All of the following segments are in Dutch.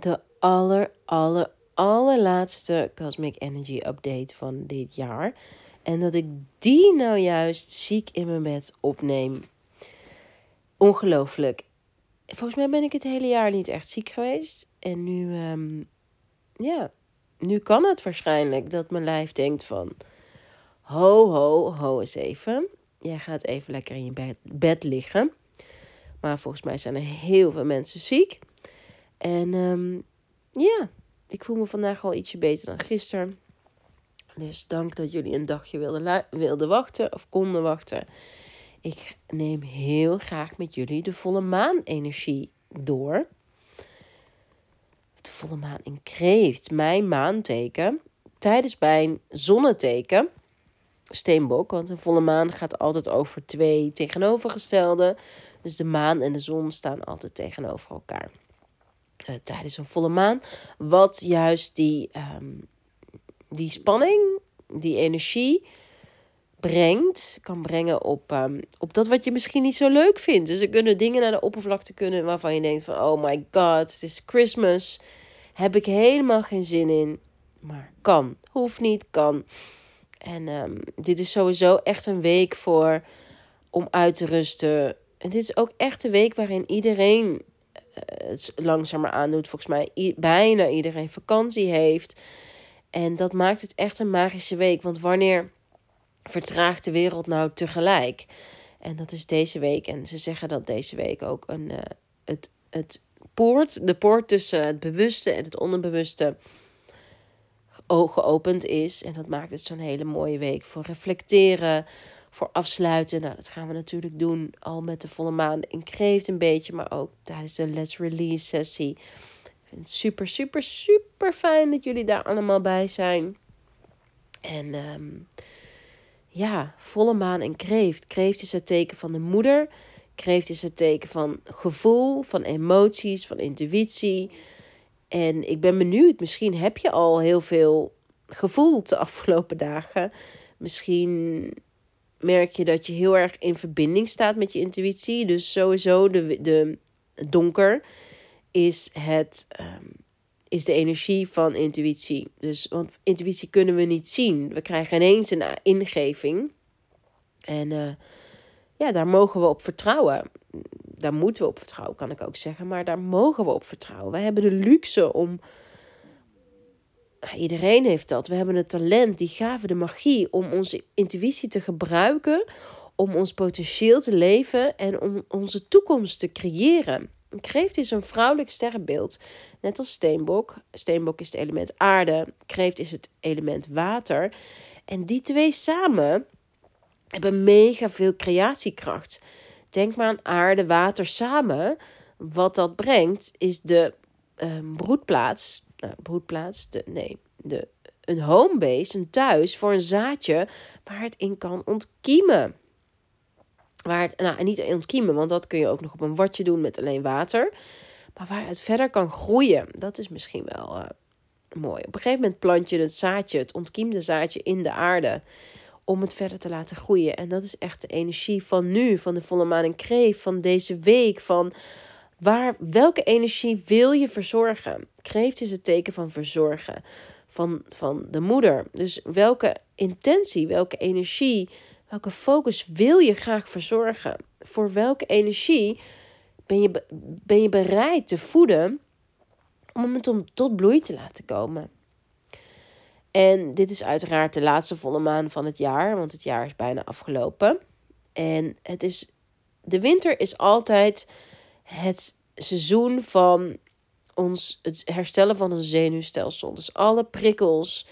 de aller, aller, allerlaatste Cosmic Energy Update van dit jaar. En dat ik die nou juist ziek in mijn bed opneem. Ongelooflijk. Volgens mij ben ik het hele jaar niet echt ziek geweest. En nu, ehm, ja, nu kan het waarschijnlijk dat mijn lijf denkt van... Ho, ho, ho eens even. Jij gaat even lekker in je bed, bed liggen. Maar volgens mij zijn er heel veel mensen ziek. En um, ja, ik voel me vandaag al ietsje beter dan gisteren. Dus dank dat jullie een dagje wilden, wilden wachten of konden wachten. Ik neem heel graag met jullie de volle maan energie door. De volle maan in kreeft, mijn maanteken. Tijdens mijn zonneteken, steenbok. Want een volle maan gaat altijd over twee tegenovergestelde. Dus de maan en de zon staan altijd tegenover elkaar. Uh, tijdens een volle maan. Wat juist die, um, die spanning, die energie brengt, kan brengen op, um, op dat wat je misschien niet zo leuk vindt. Dus er kunnen dingen naar de oppervlakte kunnen waarvan je denkt van... oh my god, het is Christmas. Heb ik helemaal geen zin in. Maar kan. Hoeft niet, kan. En um, dit is sowieso echt een week voor om uit te rusten. En dit is ook echt een week waarin iedereen het langzamer aandoet. Volgens mij bijna iedereen vakantie heeft. En dat maakt het echt een magische week. Want wanneer vertraagt de wereld nou tegelijk? En dat is deze week. En ze zeggen dat deze week ook een, uh, het, het poort, de poort tussen het bewuste en het onderbewuste geopend is. En dat maakt het zo'n hele mooie week voor reflecteren, voor afsluiten. Nou, dat gaan we natuurlijk doen al met de volle maan in kreeft een beetje, maar ook tijdens de Let's Release sessie. Ik vind het super, super, super fijn dat jullie daar allemaal bij zijn. En um, ja, volle maan in kreeft. Kreeft is het teken van de moeder. Kreeft is het teken van gevoel, van emoties, van intuïtie. En ik ben benieuwd, misschien heb je al heel veel gevoeld de afgelopen dagen. Misschien merk je dat je heel erg in verbinding staat met je intuïtie. Dus sowieso de, de donker is, het, um, is de energie van intuïtie. Dus, want intuïtie kunnen we niet zien. We krijgen ineens een ingeving. En uh, ja, daar mogen we op vertrouwen daar moeten we op vertrouwen, kan ik ook zeggen. Maar daar mogen we op vertrouwen. We hebben de luxe om. Iedereen heeft dat. We hebben het talent, die gave, de magie om onze intuïtie te gebruiken. Om ons potentieel te leven en om onze toekomst te creëren. Kreeft is een vrouwelijk sterrenbeeld, net als steenbok. Steenbok is het element aarde, kreeft is het element water. En die twee samen hebben mega veel creatiekracht. Denk maar aan aarde, water samen. Wat dat brengt is de uh, broedplaats. Nou, broedplaats, de, nee, de, een homebase, een thuis voor een zaadje waar het in kan ontkiemen. Waar het, nou, niet ontkiemen, want dat kun je ook nog op een watje doen met alleen water. Maar waar het verder kan groeien, dat is misschien wel uh, mooi. Op een gegeven moment plant je het zaadje, het ontkiemde zaadje in de aarde om het verder te laten groeien. En dat is echt de energie van nu, van de volle maan en kreef, van deze week, van waar, welke energie wil je verzorgen? Kreeft is het teken van verzorgen, van, van de moeder. Dus welke intentie, welke energie, welke focus wil je graag verzorgen? Voor welke energie ben je, ben je bereid te voeden om het om tot bloei te laten komen? En dit is uiteraard de laatste volle maan van het jaar, want het jaar is bijna afgelopen. En het is, de winter is altijd het seizoen van ons, het herstellen van ons zenuwstelsel. Dus alle prikkels,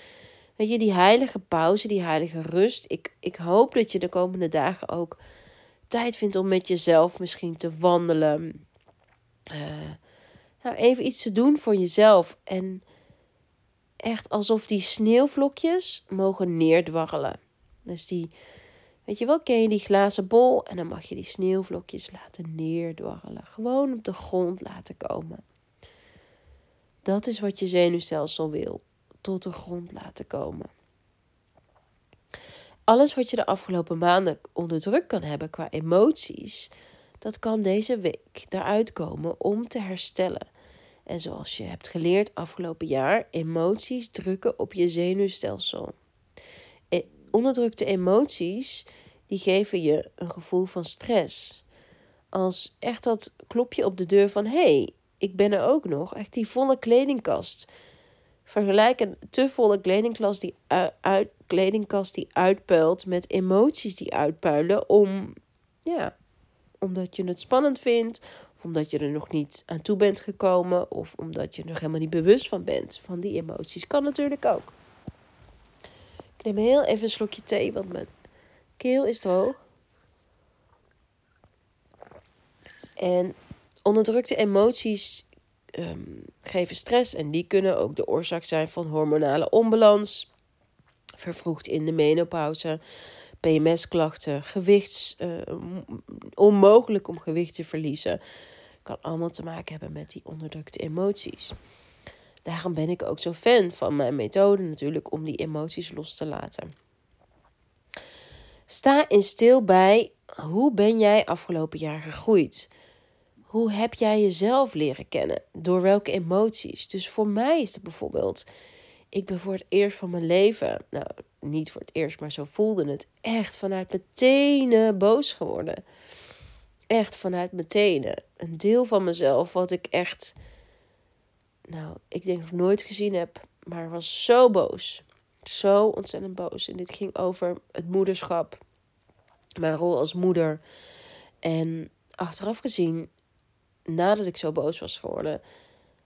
weet je, die heilige pauze, die heilige rust. Ik, ik hoop dat je de komende dagen ook tijd vindt om met jezelf misschien te wandelen. Uh, nou, even iets te doen voor jezelf. En echt alsof die sneeuwvlokjes mogen neerdwarrelen. Dus die, weet je wel, ken je die glazen bol? En dan mag je die sneeuwvlokjes laten neerdwarrelen. Gewoon op de grond laten komen. Dat is wat je zenuwstelsel wil. Tot de grond laten komen. Alles wat je de afgelopen maanden onder druk kan hebben qua emoties, dat kan deze week eruit komen om te herstellen. En zoals je hebt geleerd afgelopen jaar, emoties drukken op je zenuwstelsel. E, onderdrukte emoties die geven je een gevoel van stress. Als echt dat klopje op de deur van hé, hey, ik ben er ook nog. Echt die volle kledingkast. Vergelijk een te volle kledingkast die, uit, kledingkast die uitpuilt met emoties die uitpuilen om, ja, omdat je het spannend vindt, of omdat je er nog niet aan toe bent gekomen, of omdat je er nog helemaal niet bewust van bent van die emoties. Kan natuurlijk ook. Ik neem heel even een slokje thee, want mijn keel is droog. En onderdrukte emoties um, geven stress en die kunnen ook de oorzaak zijn van hormonale onbalans, vervroegd in de menopauze, PMS-klachten, gewichts, uh, onmogelijk om gewicht te verliezen. Kan allemaal te maken hebben met die onderdrukte emoties. Daarom ben ik ook zo fan van mijn methode natuurlijk om die emoties los te laten. Sta in stil bij hoe ben jij afgelopen jaar gegroeid? Hoe heb jij jezelf leren kennen? Door welke emoties? Dus voor mij is het bijvoorbeeld, ik ben voor het eerst van mijn leven, nou niet voor het eerst, maar zo voelde het, echt vanuit mijn tenen boos geworden. Echt vanuit mijn tenen. Een deel van mezelf wat ik echt, nou, ik denk nog nooit gezien heb, maar was zo boos. Zo ontzettend boos. En dit ging over het moederschap, mijn rol als moeder. En achteraf gezien nadat ik zo boos was geworden,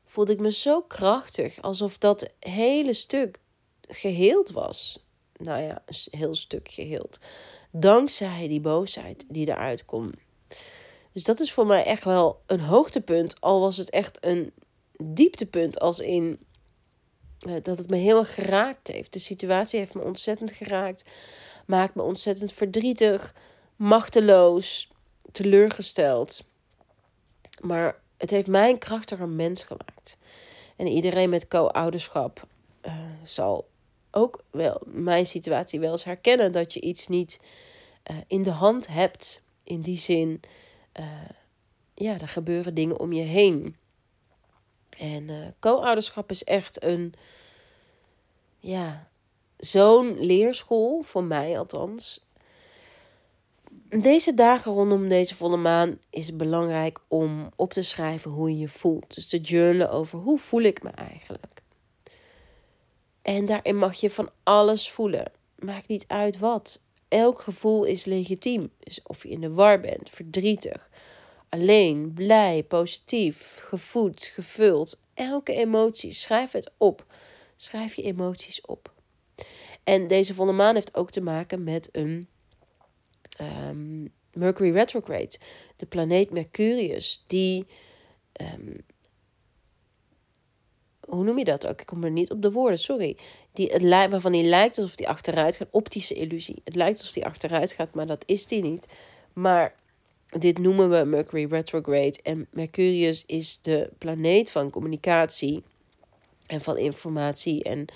voelde ik me zo krachtig. Alsof dat hele stuk geheeld was. Nou ja, een heel stuk geheeld. Dankzij die boosheid die eruit komt. Dus dat is voor mij echt wel een hoogtepunt. Al was het echt een dieptepunt. Als in dat het me heel erg geraakt heeft. De situatie heeft me ontzettend geraakt. Maakt me ontzettend verdrietig. Machteloos. Teleurgesteld. Maar het heeft mij een krachtiger mens gemaakt. En iedereen met co-ouderschap uh, zal ook wel mijn situatie wel eens herkennen. Dat je iets niet uh, in de hand hebt. In die zin, ja, er gebeuren dingen om je heen. En co-ouderschap is echt een, ja, zo'n leerschool, voor mij althans. Deze dagen rondom deze volle maan is het belangrijk om op te schrijven hoe je je voelt. Dus te journalen over hoe voel ik me eigenlijk. En daarin mag je van alles voelen. Maakt niet uit wat. Elk gevoel is legitiem. Dus of je in de war bent, verdrietig, alleen, blij, positief, gevoed, gevuld. Elke emotie, schrijf het op. Schrijf je emoties op. En deze volle maan heeft ook te maken met een um, Mercury retrograde, de planeet Mercurius, die. Um, hoe noem je dat ook? Ik kom er niet op de woorden, sorry. Die, het, waarvan die lijkt alsof die achteruit gaat. Optische illusie. Het lijkt alsof die achteruit gaat, maar dat is die niet. Maar dit noemen we Mercury retrograde. En Mercurius is de planeet van communicatie en van informatie en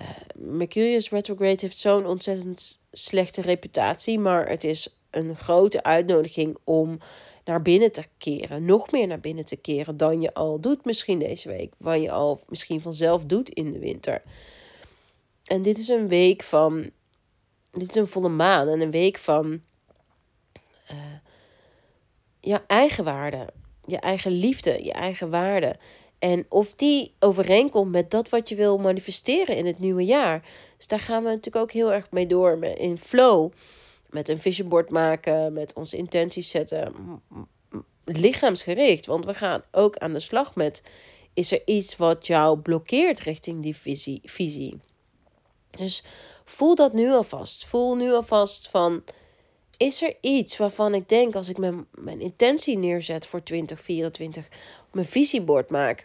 uh, Mercurius retrograde heeft zo'n ontzettend slechte reputatie, maar het is een grote uitnodiging om naar binnen te keren. Nog meer naar binnen te keren dan je al doet misschien deze week. Wat je al misschien vanzelf doet in de winter. En dit is een week van. Dit is een volle maan en een week van. Uh, ja, eigenwaarde. Je eigen liefde, je eigen waarde. En of die overeenkomt met dat wat je wil manifesteren in het nieuwe jaar. Dus daar gaan we natuurlijk ook heel erg mee door. In flow. Met een vision board maken. Met onze intenties zetten. Lichaamsgericht. Want we gaan ook aan de slag met. Is er iets wat jou blokkeert richting die visie? visie? Dus voel dat nu alvast. Voel nu alvast van. Is er iets waarvan ik denk als ik mijn, mijn intentie neerzet voor 2024, mijn visiebord maak?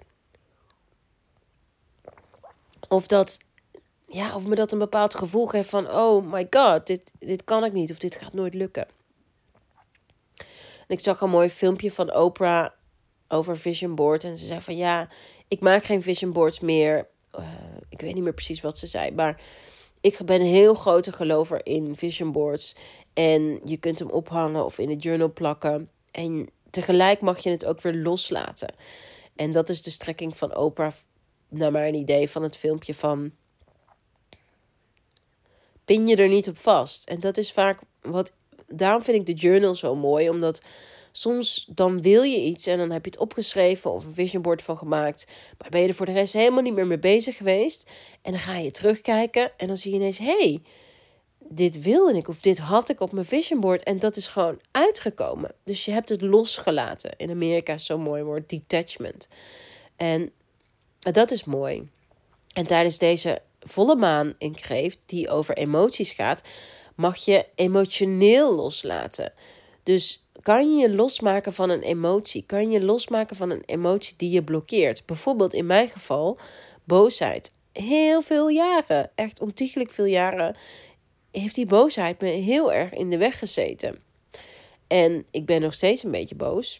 Of dat, ja, of me dat een bepaald gevoel geeft van: oh my god, dit, dit kan ik niet of dit gaat nooit lukken. En ik zag een mooi filmpje van Oprah over vision board en ze zei van ja, ik maak geen vision boards meer. Uh, ik weet niet meer precies wat ze zei, maar ik ben een heel grote gelover in vision boards. En je kunt hem ophangen of in de journal plakken. En tegelijk mag je het ook weer loslaten. En dat is de strekking van Oprah, naar mijn idee, van het filmpje van. Pin je er niet op vast. En dat is vaak wat. Daarom vind ik de journal zo mooi, omdat soms dan wil je iets en dan heb je het opgeschreven of een vision board van gemaakt. Maar ben je er voor de rest helemaal niet meer mee bezig geweest. En dan ga je terugkijken en dan zie je ineens: hé, hey, dit wilde ik of dit had ik op mijn vision board en dat is gewoon uitgekomen. Dus je hebt het losgelaten. In Amerika is zo'n mooi woord, detachment. En dat is mooi. En tijdens deze volle maan in Kreeft, die over emoties gaat, mag je emotioneel loslaten. Dus kan je losmaken van een emotie? Kan je losmaken van een emotie die je blokkeert? Bijvoorbeeld in mijn geval boosheid. Heel veel jaren, echt ontiegelijk veel jaren, heeft die boosheid me heel erg in de weg gezeten. En ik ben nog steeds een beetje boos.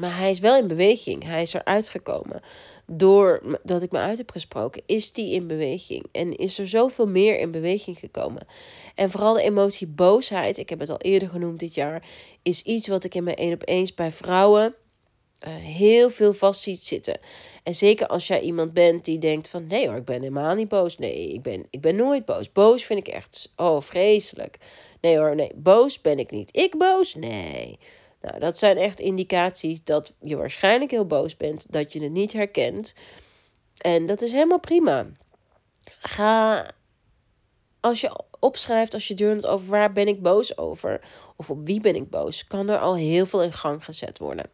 Maar hij is wel in beweging. Hij is eruit gekomen. Doordat ik me uit heb gesproken, is die in beweging. En is er zoveel meer in beweging gekomen. En vooral de emotie boosheid, ik heb het al eerder genoemd dit jaar, is iets wat ik in mijn één op eens bij vrouwen uh, heel veel vast ziet zitten. En zeker als jij iemand bent die denkt van nee hoor, ik ben helemaal niet boos. Nee, ik ben, ik ben nooit boos. Boos vind ik echt oh vreselijk. Nee hoor, nee, boos ben ik niet. Ik boos? Nee. Nou, dat zijn echt indicaties dat je waarschijnlijk heel boos bent, dat je het niet herkent. En dat is helemaal prima. Ga, als je opschrijft, als je journalt over waar ben ik boos over, of op wie ben ik boos, kan er al heel veel in gang gezet worden.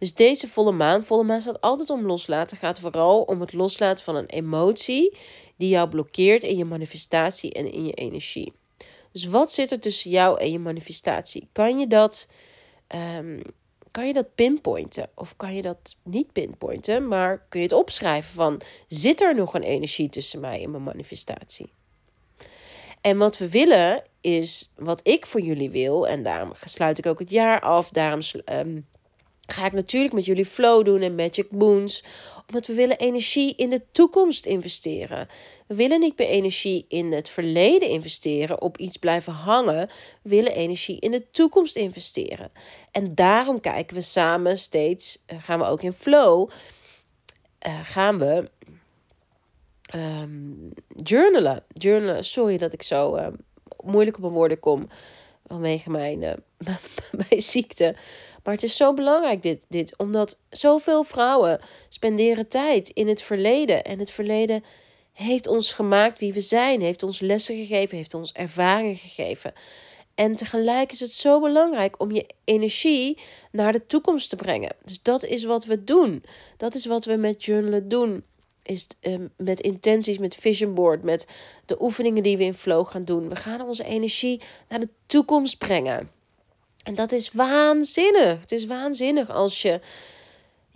Dus deze volle maan, volle maan staat altijd om loslaten, gaat vooral om het loslaten van een emotie die jou blokkeert in je manifestatie en in je energie. Dus wat zit er tussen jou en je manifestatie? Kan je dat um, kan je dat pinpointen? Of kan je dat niet pinpointen, maar kun je het opschrijven van zit er nog een energie tussen mij en mijn manifestatie? En wat we willen is, wat ik voor jullie wil, en daarom sluit ik ook het jaar af, daarom um, ga ik natuurlijk met jullie flow doen en magic moons, omdat we willen energie in de toekomst investeren. We willen niet meer energie in het verleden investeren, op iets blijven hangen. We willen energie in de toekomst investeren. En daarom kijken we samen steeds, uh, gaan we ook in flow, uh, gaan we um, journalen. journalen. Sorry dat ik zo uh, moeilijk op mijn woorden kom vanwege mijn, mijn ziekte. Maar het is zo belangrijk dit, dit, omdat zoveel vrouwen spenderen tijd in het verleden. En het verleden heeft ons gemaakt wie we zijn, heeft ons lessen gegeven, heeft ons ervaringen gegeven. En tegelijk is het zo belangrijk om je energie naar de toekomst te brengen. Dus dat is wat we doen. Dat is wat we met journalen doen. Is um, met intenties, met vision board, met de oefeningen die we in flow gaan doen. We gaan onze energie naar de toekomst brengen. En dat is waanzinnig. Het is waanzinnig als je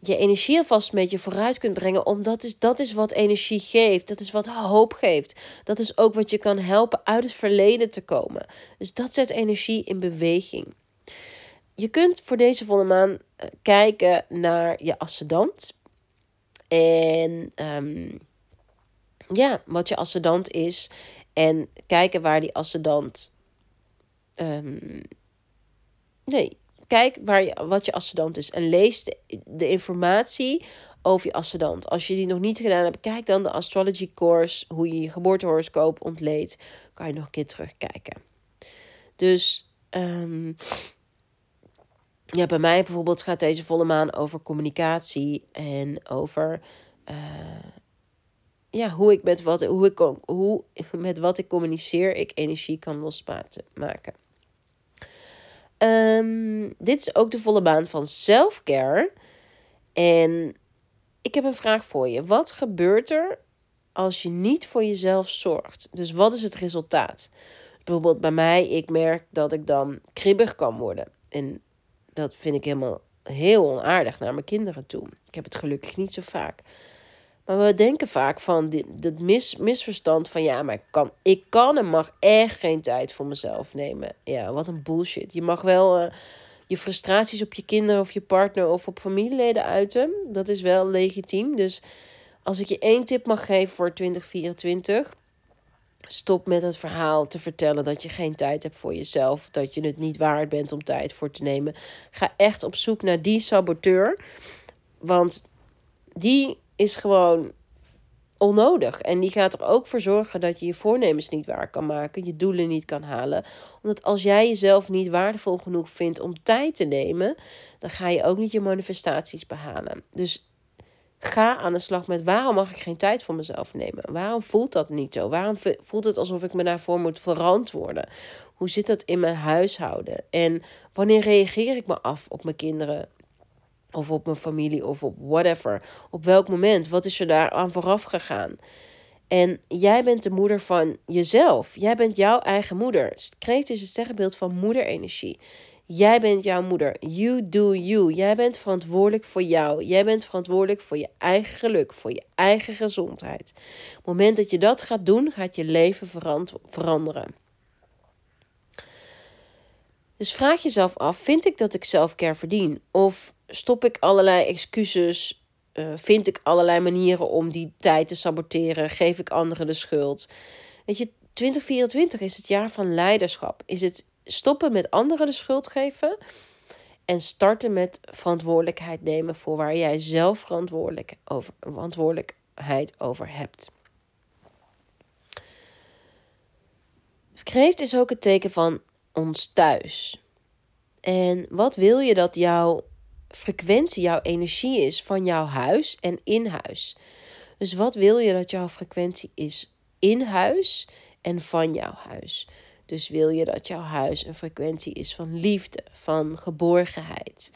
je energie alvast een beetje vooruit kunt brengen. Omdat is, dat is wat energie geeft. Dat is wat hoop geeft. Dat is ook wat je kan helpen uit het verleden te komen. Dus dat zet energie in beweging. Je kunt voor deze volle maan eh, kijken naar je ascendant. En um, ja, wat je ascendant is. En kijken waar die ascendant um, Nee, kijk waar je, wat je ascendant is en lees de, informatie over je ascendant. Als je die nog niet gedaan hebt, kijk dan de astrology course, hoe je je geboortehoroscoop ontleedt. Kan je nog een keer terugkijken. Dus um, ja, bij mij bijvoorbeeld gaat deze volle maan over communicatie en over uh, ja, hoe ik met wat, hoe ik, hoe, met wat ik communiceer, ik energie kan losmaken. Um, dit is ook de volle baan van self-care. En ik heb een vraag voor je. Wat gebeurt er als je niet voor jezelf zorgt? Dus wat is het resultaat? Bijvoorbeeld bij mij, ik merk dat ik dan kribbig kan worden. En dat vind ik helemaal heel onaardig naar mijn kinderen toe. Ik heb het gelukkig niet zo vaak. Maar we denken vaak van dit, mis, misverstand van ja, maar ik kan, ik kan en mag echt geen tijd voor mezelf nemen. Ja, wat een bullshit. Je mag wel uh, je frustraties op je kinderen of je partner of op familieleden uiten. Dat is wel legitiem. Dus als ik je één tip mag geven voor 2024. Stop met het verhaal te vertellen dat je geen tijd hebt voor jezelf. Dat je het niet waard bent om tijd voor te nemen. Ga echt op zoek naar die saboteur Want die is gewoon onnodig. En die gaat er ook voor zorgen dat je je voornemens niet waar kan maken, je doelen niet kan halen. Omdat als jij jezelf niet waardevol genoeg vindt om tijd te nemen, dan ga je ook niet je manifestaties behalen. Dus ga aan de slag met waarom mag ik geen tijd voor mezelf nemen? Waarom voelt dat niet zo? Waarom voelt het alsof ik me daarvoor moet verantwoorden? Hoe zit dat in mijn huishouden? En wanneer reageer ik me af op mijn kinderen? Of op mijn familie of op whatever. Op welk moment? Wat is er daar aan vooraf gegaan? En jij bent de moeder van jezelf. Jij bent jouw eigen moeder. Kreeft is het sterrenbeeld van moederenergie. Jij bent jouw moeder. You do you. Jij bent verantwoordelijk voor jou. Jij bent verantwoordelijk voor je eigen geluk, voor je eigen gezondheid. Op het moment dat je dat gaat doen, gaat je leven veranderen. Dus vraag jezelf af: vind ik dat ik zelfcare verdien? Of stop ik allerlei excuses? Uh, vind ik allerlei manieren om die tijd te saboteren? Geef ik anderen de schuld? Weet je, 2024 is het jaar van leiderschap. Is het stoppen met anderen de schuld geven en starten met verantwoordelijkheid nemen voor waar jij zelf verantwoordelijk over, verantwoordelijkheid over hebt. Kreeft is ook het teken van ons thuis. En wat wil je dat jouw frequentie, jouw energie is van jouw huis en in huis? Dus wat wil je dat jouw frequentie is in huis en van jouw huis? Dus wil je dat jouw huis een frequentie is van liefde, van geborgenheid.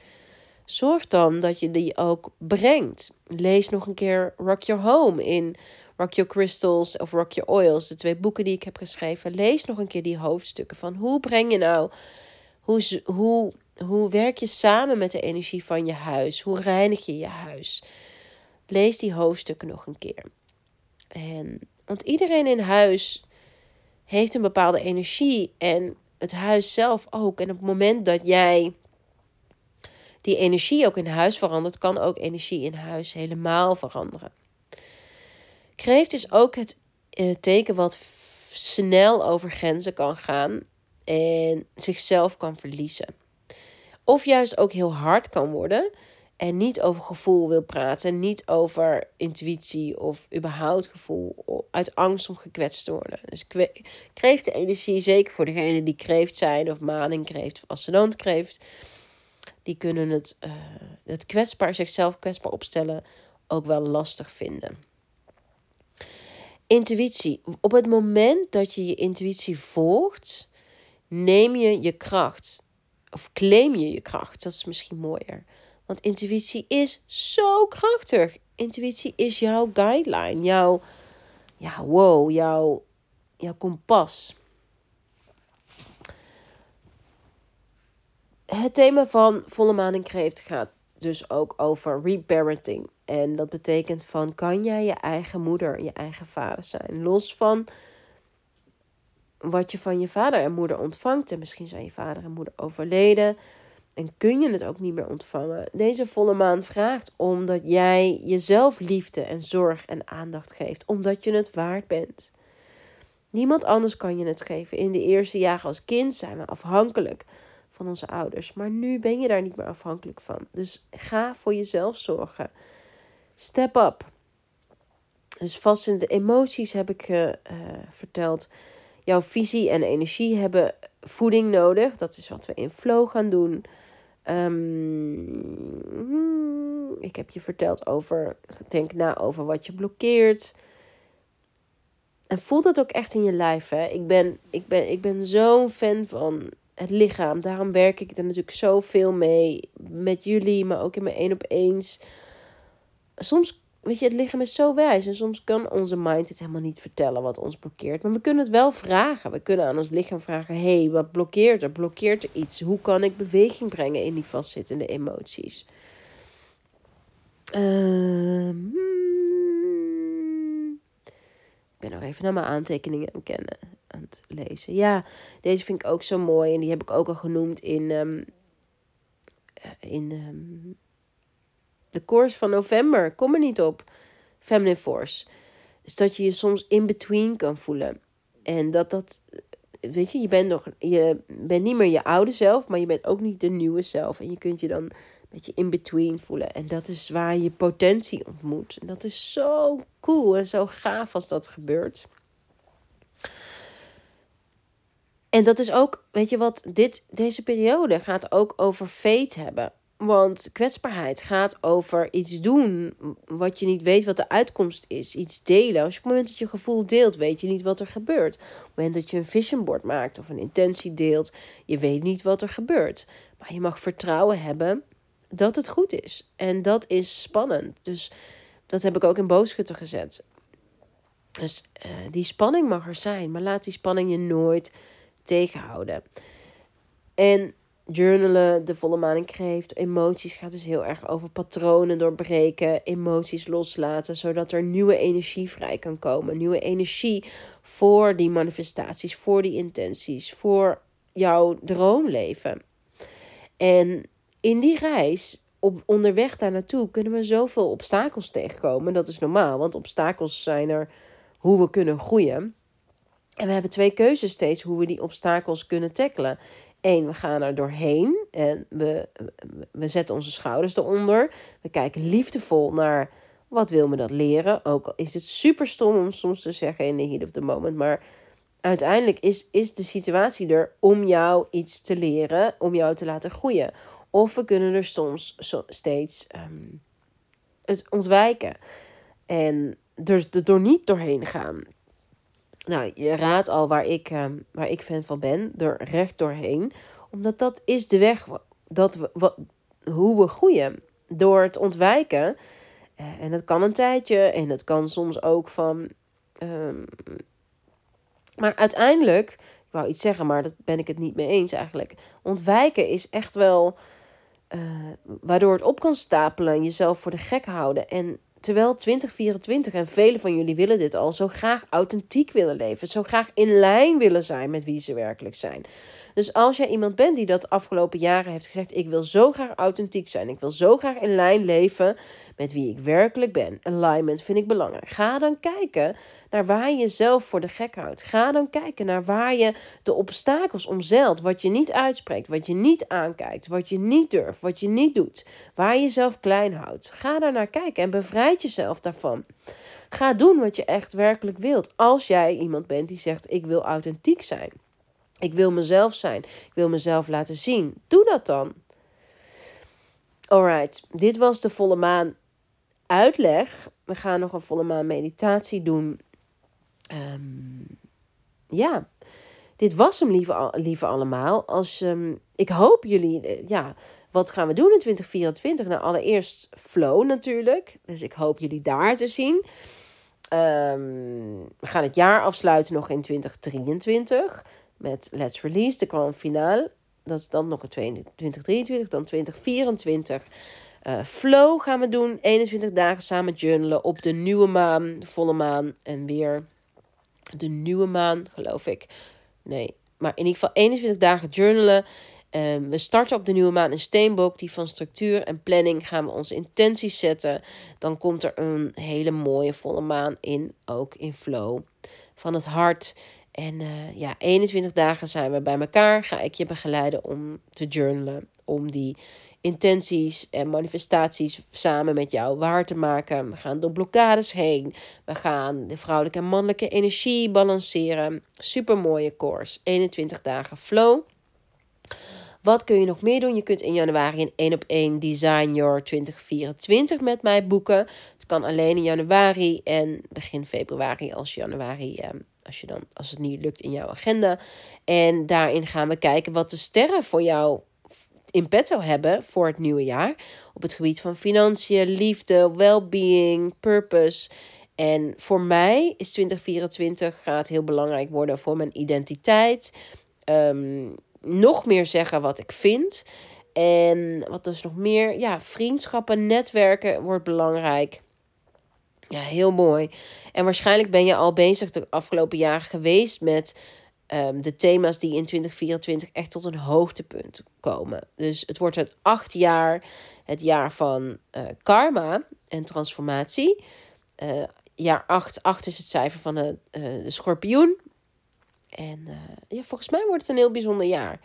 Zorg dan dat je die ook brengt. Lees nog een keer Rock Your Home in Rock Your Crystals of Rock Your Oils, de twee boeken die ik heb geschreven. Lees nog een keer die hoofdstukken van hoe breng je nou, hoe, hoe, hoe werk je samen met de energie van je huis? Hoe reinig je je huis? Lees die hoofdstukken nog een keer. En, want iedereen in huis heeft een bepaalde energie en het huis zelf ook. En op het moment dat jij die energie ook in huis verandert, kan ook energie in huis helemaal veranderen. Kreeft is ook het uh, teken wat snel over grenzen kan gaan en zichzelf kan verliezen. Of juist ook heel hard kan worden en niet over gevoel wil praten, niet over intuïtie of überhaupt gevoel, uit angst om gekwetst te worden. Dus kreeft de energie, zeker voor degenen die kreeft zijn, of maning kreeft, of ascendant kreeft, die kunnen het, uh, het kwetsbaar, zichzelf kwetsbaar opstellen, ook wel lastig vinden. Intuïtie. Op het moment dat je je intuïtie volgt, neem je je kracht. Of claim je je kracht. Dat is misschien mooier. Want intuïtie is zo krachtig. Intuïtie is jouw guideline, jouw, ja, wow, jouw, jouw kompas. Het thema van volle maan in kreeft gaat dus ook over reparenting. En dat betekent van kan jij je eigen moeder, je eigen vader zijn. Los van wat je van je vader en moeder ontvangt. En misschien zijn je vader en moeder overleden. En kun je het ook niet meer ontvangen. Deze volle maan vraagt omdat jij jezelf liefde en zorg en aandacht geeft. Omdat je het waard bent. Niemand anders kan je het geven. In de eerste jaren als kind zijn we afhankelijk van onze ouders. Maar nu ben je daar niet meer afhankelijk van. Dus ga voor jezelf zorgen. Step up. Dus vastzinnende emoties heb ik uh, verteld. Jouw visie en energie hebben voeding nodig. Dat is wat we in flow gaan doen. Um, ik heb je verteld over, denk na over wat je blokkeert. En voel dat ook echt in je lijf. Hè? Ik ben, ik ben, ik ben zo'n fan van het lichaam. Daarom werk ik er natuurlijk zoveel mee. Met jullie, maar ook in mijn één op eens. Soms, weet je, het lichaam is zo wijs. En soms kan onze mind het helemaal niet vertellen wat ons blokkeert. Maar we kunnen het wel vragen. We kunnen aan ons lichaam vragen: hé, hey, wat blokkeert er? Blokkeert er iets? Hoe kan ik beweging brengen in die vastzittende emoties? Uh, Ik ben nog even naar mijn aantekeningen aan kennen lezen. Ja, deze vind ik ook zo mooi. En die heb ik ook al genoemd in, um, in um, de course van november. Kom er niet op. Feminine Force. Dus dat je je soms in between kan voelen. En dat dat, weet je, je bent, nog, je bent niet meer je oude zelf, maar je bent ook niet de nieuwe zelf. En je kunt je dan beetje in between voelen. En dat is waar je potentie ontmoet. En dat is zo cool en zo gaaf als dat gebeurt. En dat is ook, weet je wat, dit, deze periode gaat ook over fate hebben. Want kwetsbaarheid gaat over iets doen wat je niet weet wat de uitkomst is. Iets delen. Als je op het moment dat je gevoel deelt, weet je niet wat er gebeurt. Op het moment dat je een vision board maakt of een intentie deelt, je weet niet wat er gebeurt. Maar je mag vertrouwen hebben dat het goed is. En dat is spannend. Dus dat heb ik ook in boodschutten gezet. Dus uh, die spanning mag er zijn, maar laat die spanning je nooit tegenhouden. En journalen, de volle maan in emoties gaat dus heel erg over patronen doorbreken, emoties loslaten, zodat er nieuwe energie vrij kan komen. Nieuwe energie voor die manifestaties, voor die intenties, voor jouw droomleven. En in die reis, op onderweg daar naartoe, kunnen we zoveel obstakels tegenkomen. Dat is normaal, want obstakels zijn er hoe we kunnen groeien. En we hebben twee keuzes steeds hoe we die obstakels kunnen tackelen. Eén, we gaan er doorheen en we, we zetten onze schouders eronder. We kijken liefdevol naar wat wil me dat leren. Ook al is het super stom om soms te zeggen in the heat of the moment. Maar uiteindelijk is, is de situatie er om jou iets te leren, om jou te laten groeien. Of we kunnen er soms steeds ehm, het ontwijken. En er, door niet doorheen gaan. Nou, je raadt al waar ik, uh, waar ik fan van ben. Er recht doorheen. Omdat dat is de weg dat we, wat, hoe we groeien. Door het ontwijken. Uh, en dat kan een tijdje. En het kan soms ook van... Um, maar uiteindelijk... Ik wou iets zeggen, maar dat ben ik het niet mee eens eigenlijk. Ontwijken is echt wel... Uh, waardoor het op kan stapelen en jezelf voor de gek houden. En Terwijl 2024, en velen van jullie willen dit al, zo graag authentiek willen leven. Zo graag in lijn willen zijn met wie ze werkelijk zijn. Dus als jij iemand bent die dat afgelopen jaren heeft gezegd: Ik wil zo graag authentiek zijn. Ik wil zo graag in lijn leven met wie ik werkelijk ben. Alignment vind ik belangrijk. Ga dan kijken naar waar je jezelf voor de gek houdt. Ga dan kijken naar waar je de obstakels omzeilt. Wat je niet uitspreekt, wat je niet aankijkt, wat je niet durft, wat je niet doet. Waar je jezelf klein houdt. Ga daar naar kijken en bevrijd jezelf daarvan. Ga doen wat je echt werkelijk wilt. Als jij iemand bent die zegt: Ik wil authentiek zijn. Ik wil mezelf zijn. Ik wil mezelf laten zien. Doe dat dan. Alright, dit was de volle maan uitleg. We gaan nog een volle maan meditatie doen. Um, ja, dit was hem, lieve, lieve allemaal. Als, um, ik hoop jullie, eh, ja, wat gaan we doen in 2024? Nou, allereerst flow natuurlijk. Dus ik hoop jullie daar te zien. Um, we gaan het jaar afsluiten nog in 2023 met Let's Release, de grand finale. Dat is dan nog een 2023, dan 2024. Uh, flow gaan we doen. 21 dagen samen journalen op de nieuwe maan, de volle maan. En weer de nieuwe maan, geloof ik. Nee, maar in ieder geval 21 dagen journalen. Um, we starten op de nieuwe maan in Steenbok. Die van structuur en planning gaan we onze intenties zetten. Dan komt er een hele mooie volle maan in, ook in flow. Van het hart en uh, ja, 21 dagen zijn we bij elkaar. Ga ik je begeleiden om te journalen. Om die intenties en manifestaties samen met jou waar te maken. We gaan door blokkades heen. We gaan de vrouwelijke en mannelijke energie balanceren. Super mooie course. 21 dagen flow. Wat kun je nog meer doen? Je kunt in januari een 1 op 1 Design Your 2024 met mij boeken. Het kan alleen in januari en begin februari als januari ehm, als, je dan, als het niet lukt in jouw agenda. En daarin gaan we kijken wat de sterren voor jou in petto hebben voor het nieuwe jaar. Op het gebied van financiën, liefde, well-being, purpose. En voor mij is 2024 gaat heel belangrijk worden voor mijn identiteit. Ehm, nog meer zeggen wat ik vind. En wat dus nog meer, ja, vriendschappen, netwerken wordt belangrijk. Ja, heel mooi. En waarschijnlijk ben je al bezig de afgelopen jaren geweest met um, de thema's die in 2024 echt tot een hoogtepunt komen. Dus het wordt een acht jaar, het jaar van uh, karma en transformatie. Uh, jaar 8, 8 is het cijfer van de, uh, de schorpioen. En ja, volgens mij wordt het een heel bijzonder jaar.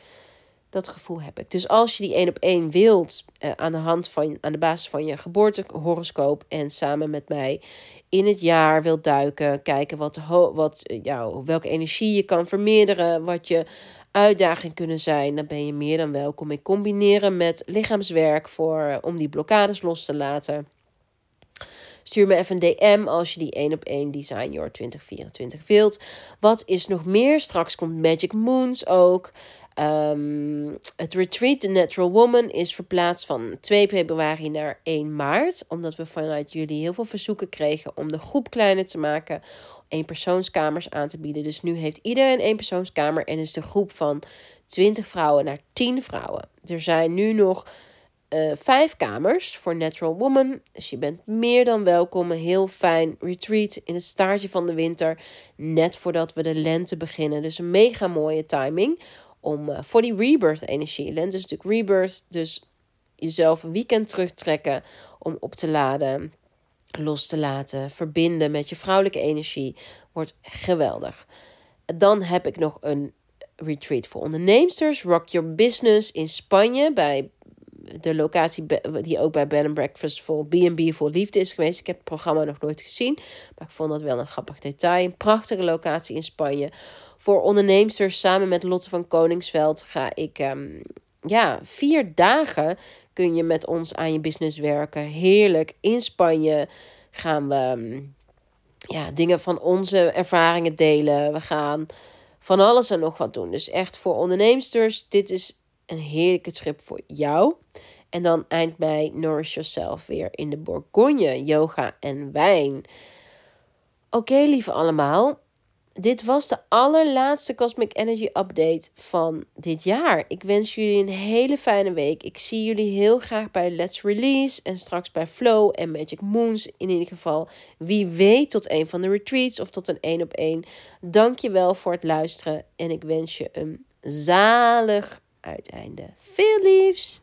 Dat gevoel heb ik. Dus als je die één op één wilt, uh, aan de hand van, aan de basis van je geboortehoroscoop en samen met mij in het jaar wilt duiken, kijken wat, wat jou, welke energie je kan vermeerderen, wat je uitdaging kunnen zijn, dan ben je meer dan welkom. Ik combineren met lichaamswerk voor, om die blokkades los te laten. Stuur me even een DM als je die 1 op 1 Design Your 2024 wilt. Wat is nog meer? Straks komt Magic Moons ook. Um, het retreat The Natural Woman is verplaatst van 2 februari naar 1 maart. Omdat we vanuit jullie heel veel verzoeken kregen om de groep kleiner te maken. persoonskamers aan te bieden. Dus nu heeft iedereen persoonskamer en is de groep van 20 vrouwen naar 10 vrouwen. Er zijn nu nog uh, vijf kamers voor Natural Woman. Dus je bent meer dan welkom. Een heel fijn retreat in het staartje van de winter. Net voordat we de lente beginnen. Dus een mega mooie timing om uh, voor die rebirth energie. Lente is natuurlijk rebirth. Dus jezelf een weekend terugtrekken om op te laden. Los te laten, verbinden met je vrouwelijke energie. Wordt geweldig. Dan heb ik nog een retreat voor onderneemsters. Rock Your Business in Spanje bij de locatie die ook bij Bed and Breakfast voor B&B voor Liefde is geweest. Ik heb het programma nog nooit gezien, maar ik vond dat wel een grappig detail. Een prachtige locatie in Spanje. Voor ondernemers samen met Lotte van Koningsveld ga ik... Ehm, ja, vier dagen kun je met ons aan je business werken. Heerlijk. In Spanje gaan we ehm, ja, dingen van onze ervaringen delen. We gaan van alles en nog wat doen. Dus echt voor ondernemers, dit is een heerlijke trip voor jou. En dan eind mei Nourish Yourself weer in de Bourgogne, yoga en wijn. Oké, lieve allemaal. Dit was de allerlaatste Cosmic Energy Update van dit jaar. Ik wens jullie een hele fijne week. Ik zie jullie heel graag bij Let's Release en straks bij Flow en Magic Moons. In ieder geval, wie weet, tot een van de retreats of tot een één op één. Dank je wel voor het luisteren en ik wens je een zalig uiteinde. Veel liefs!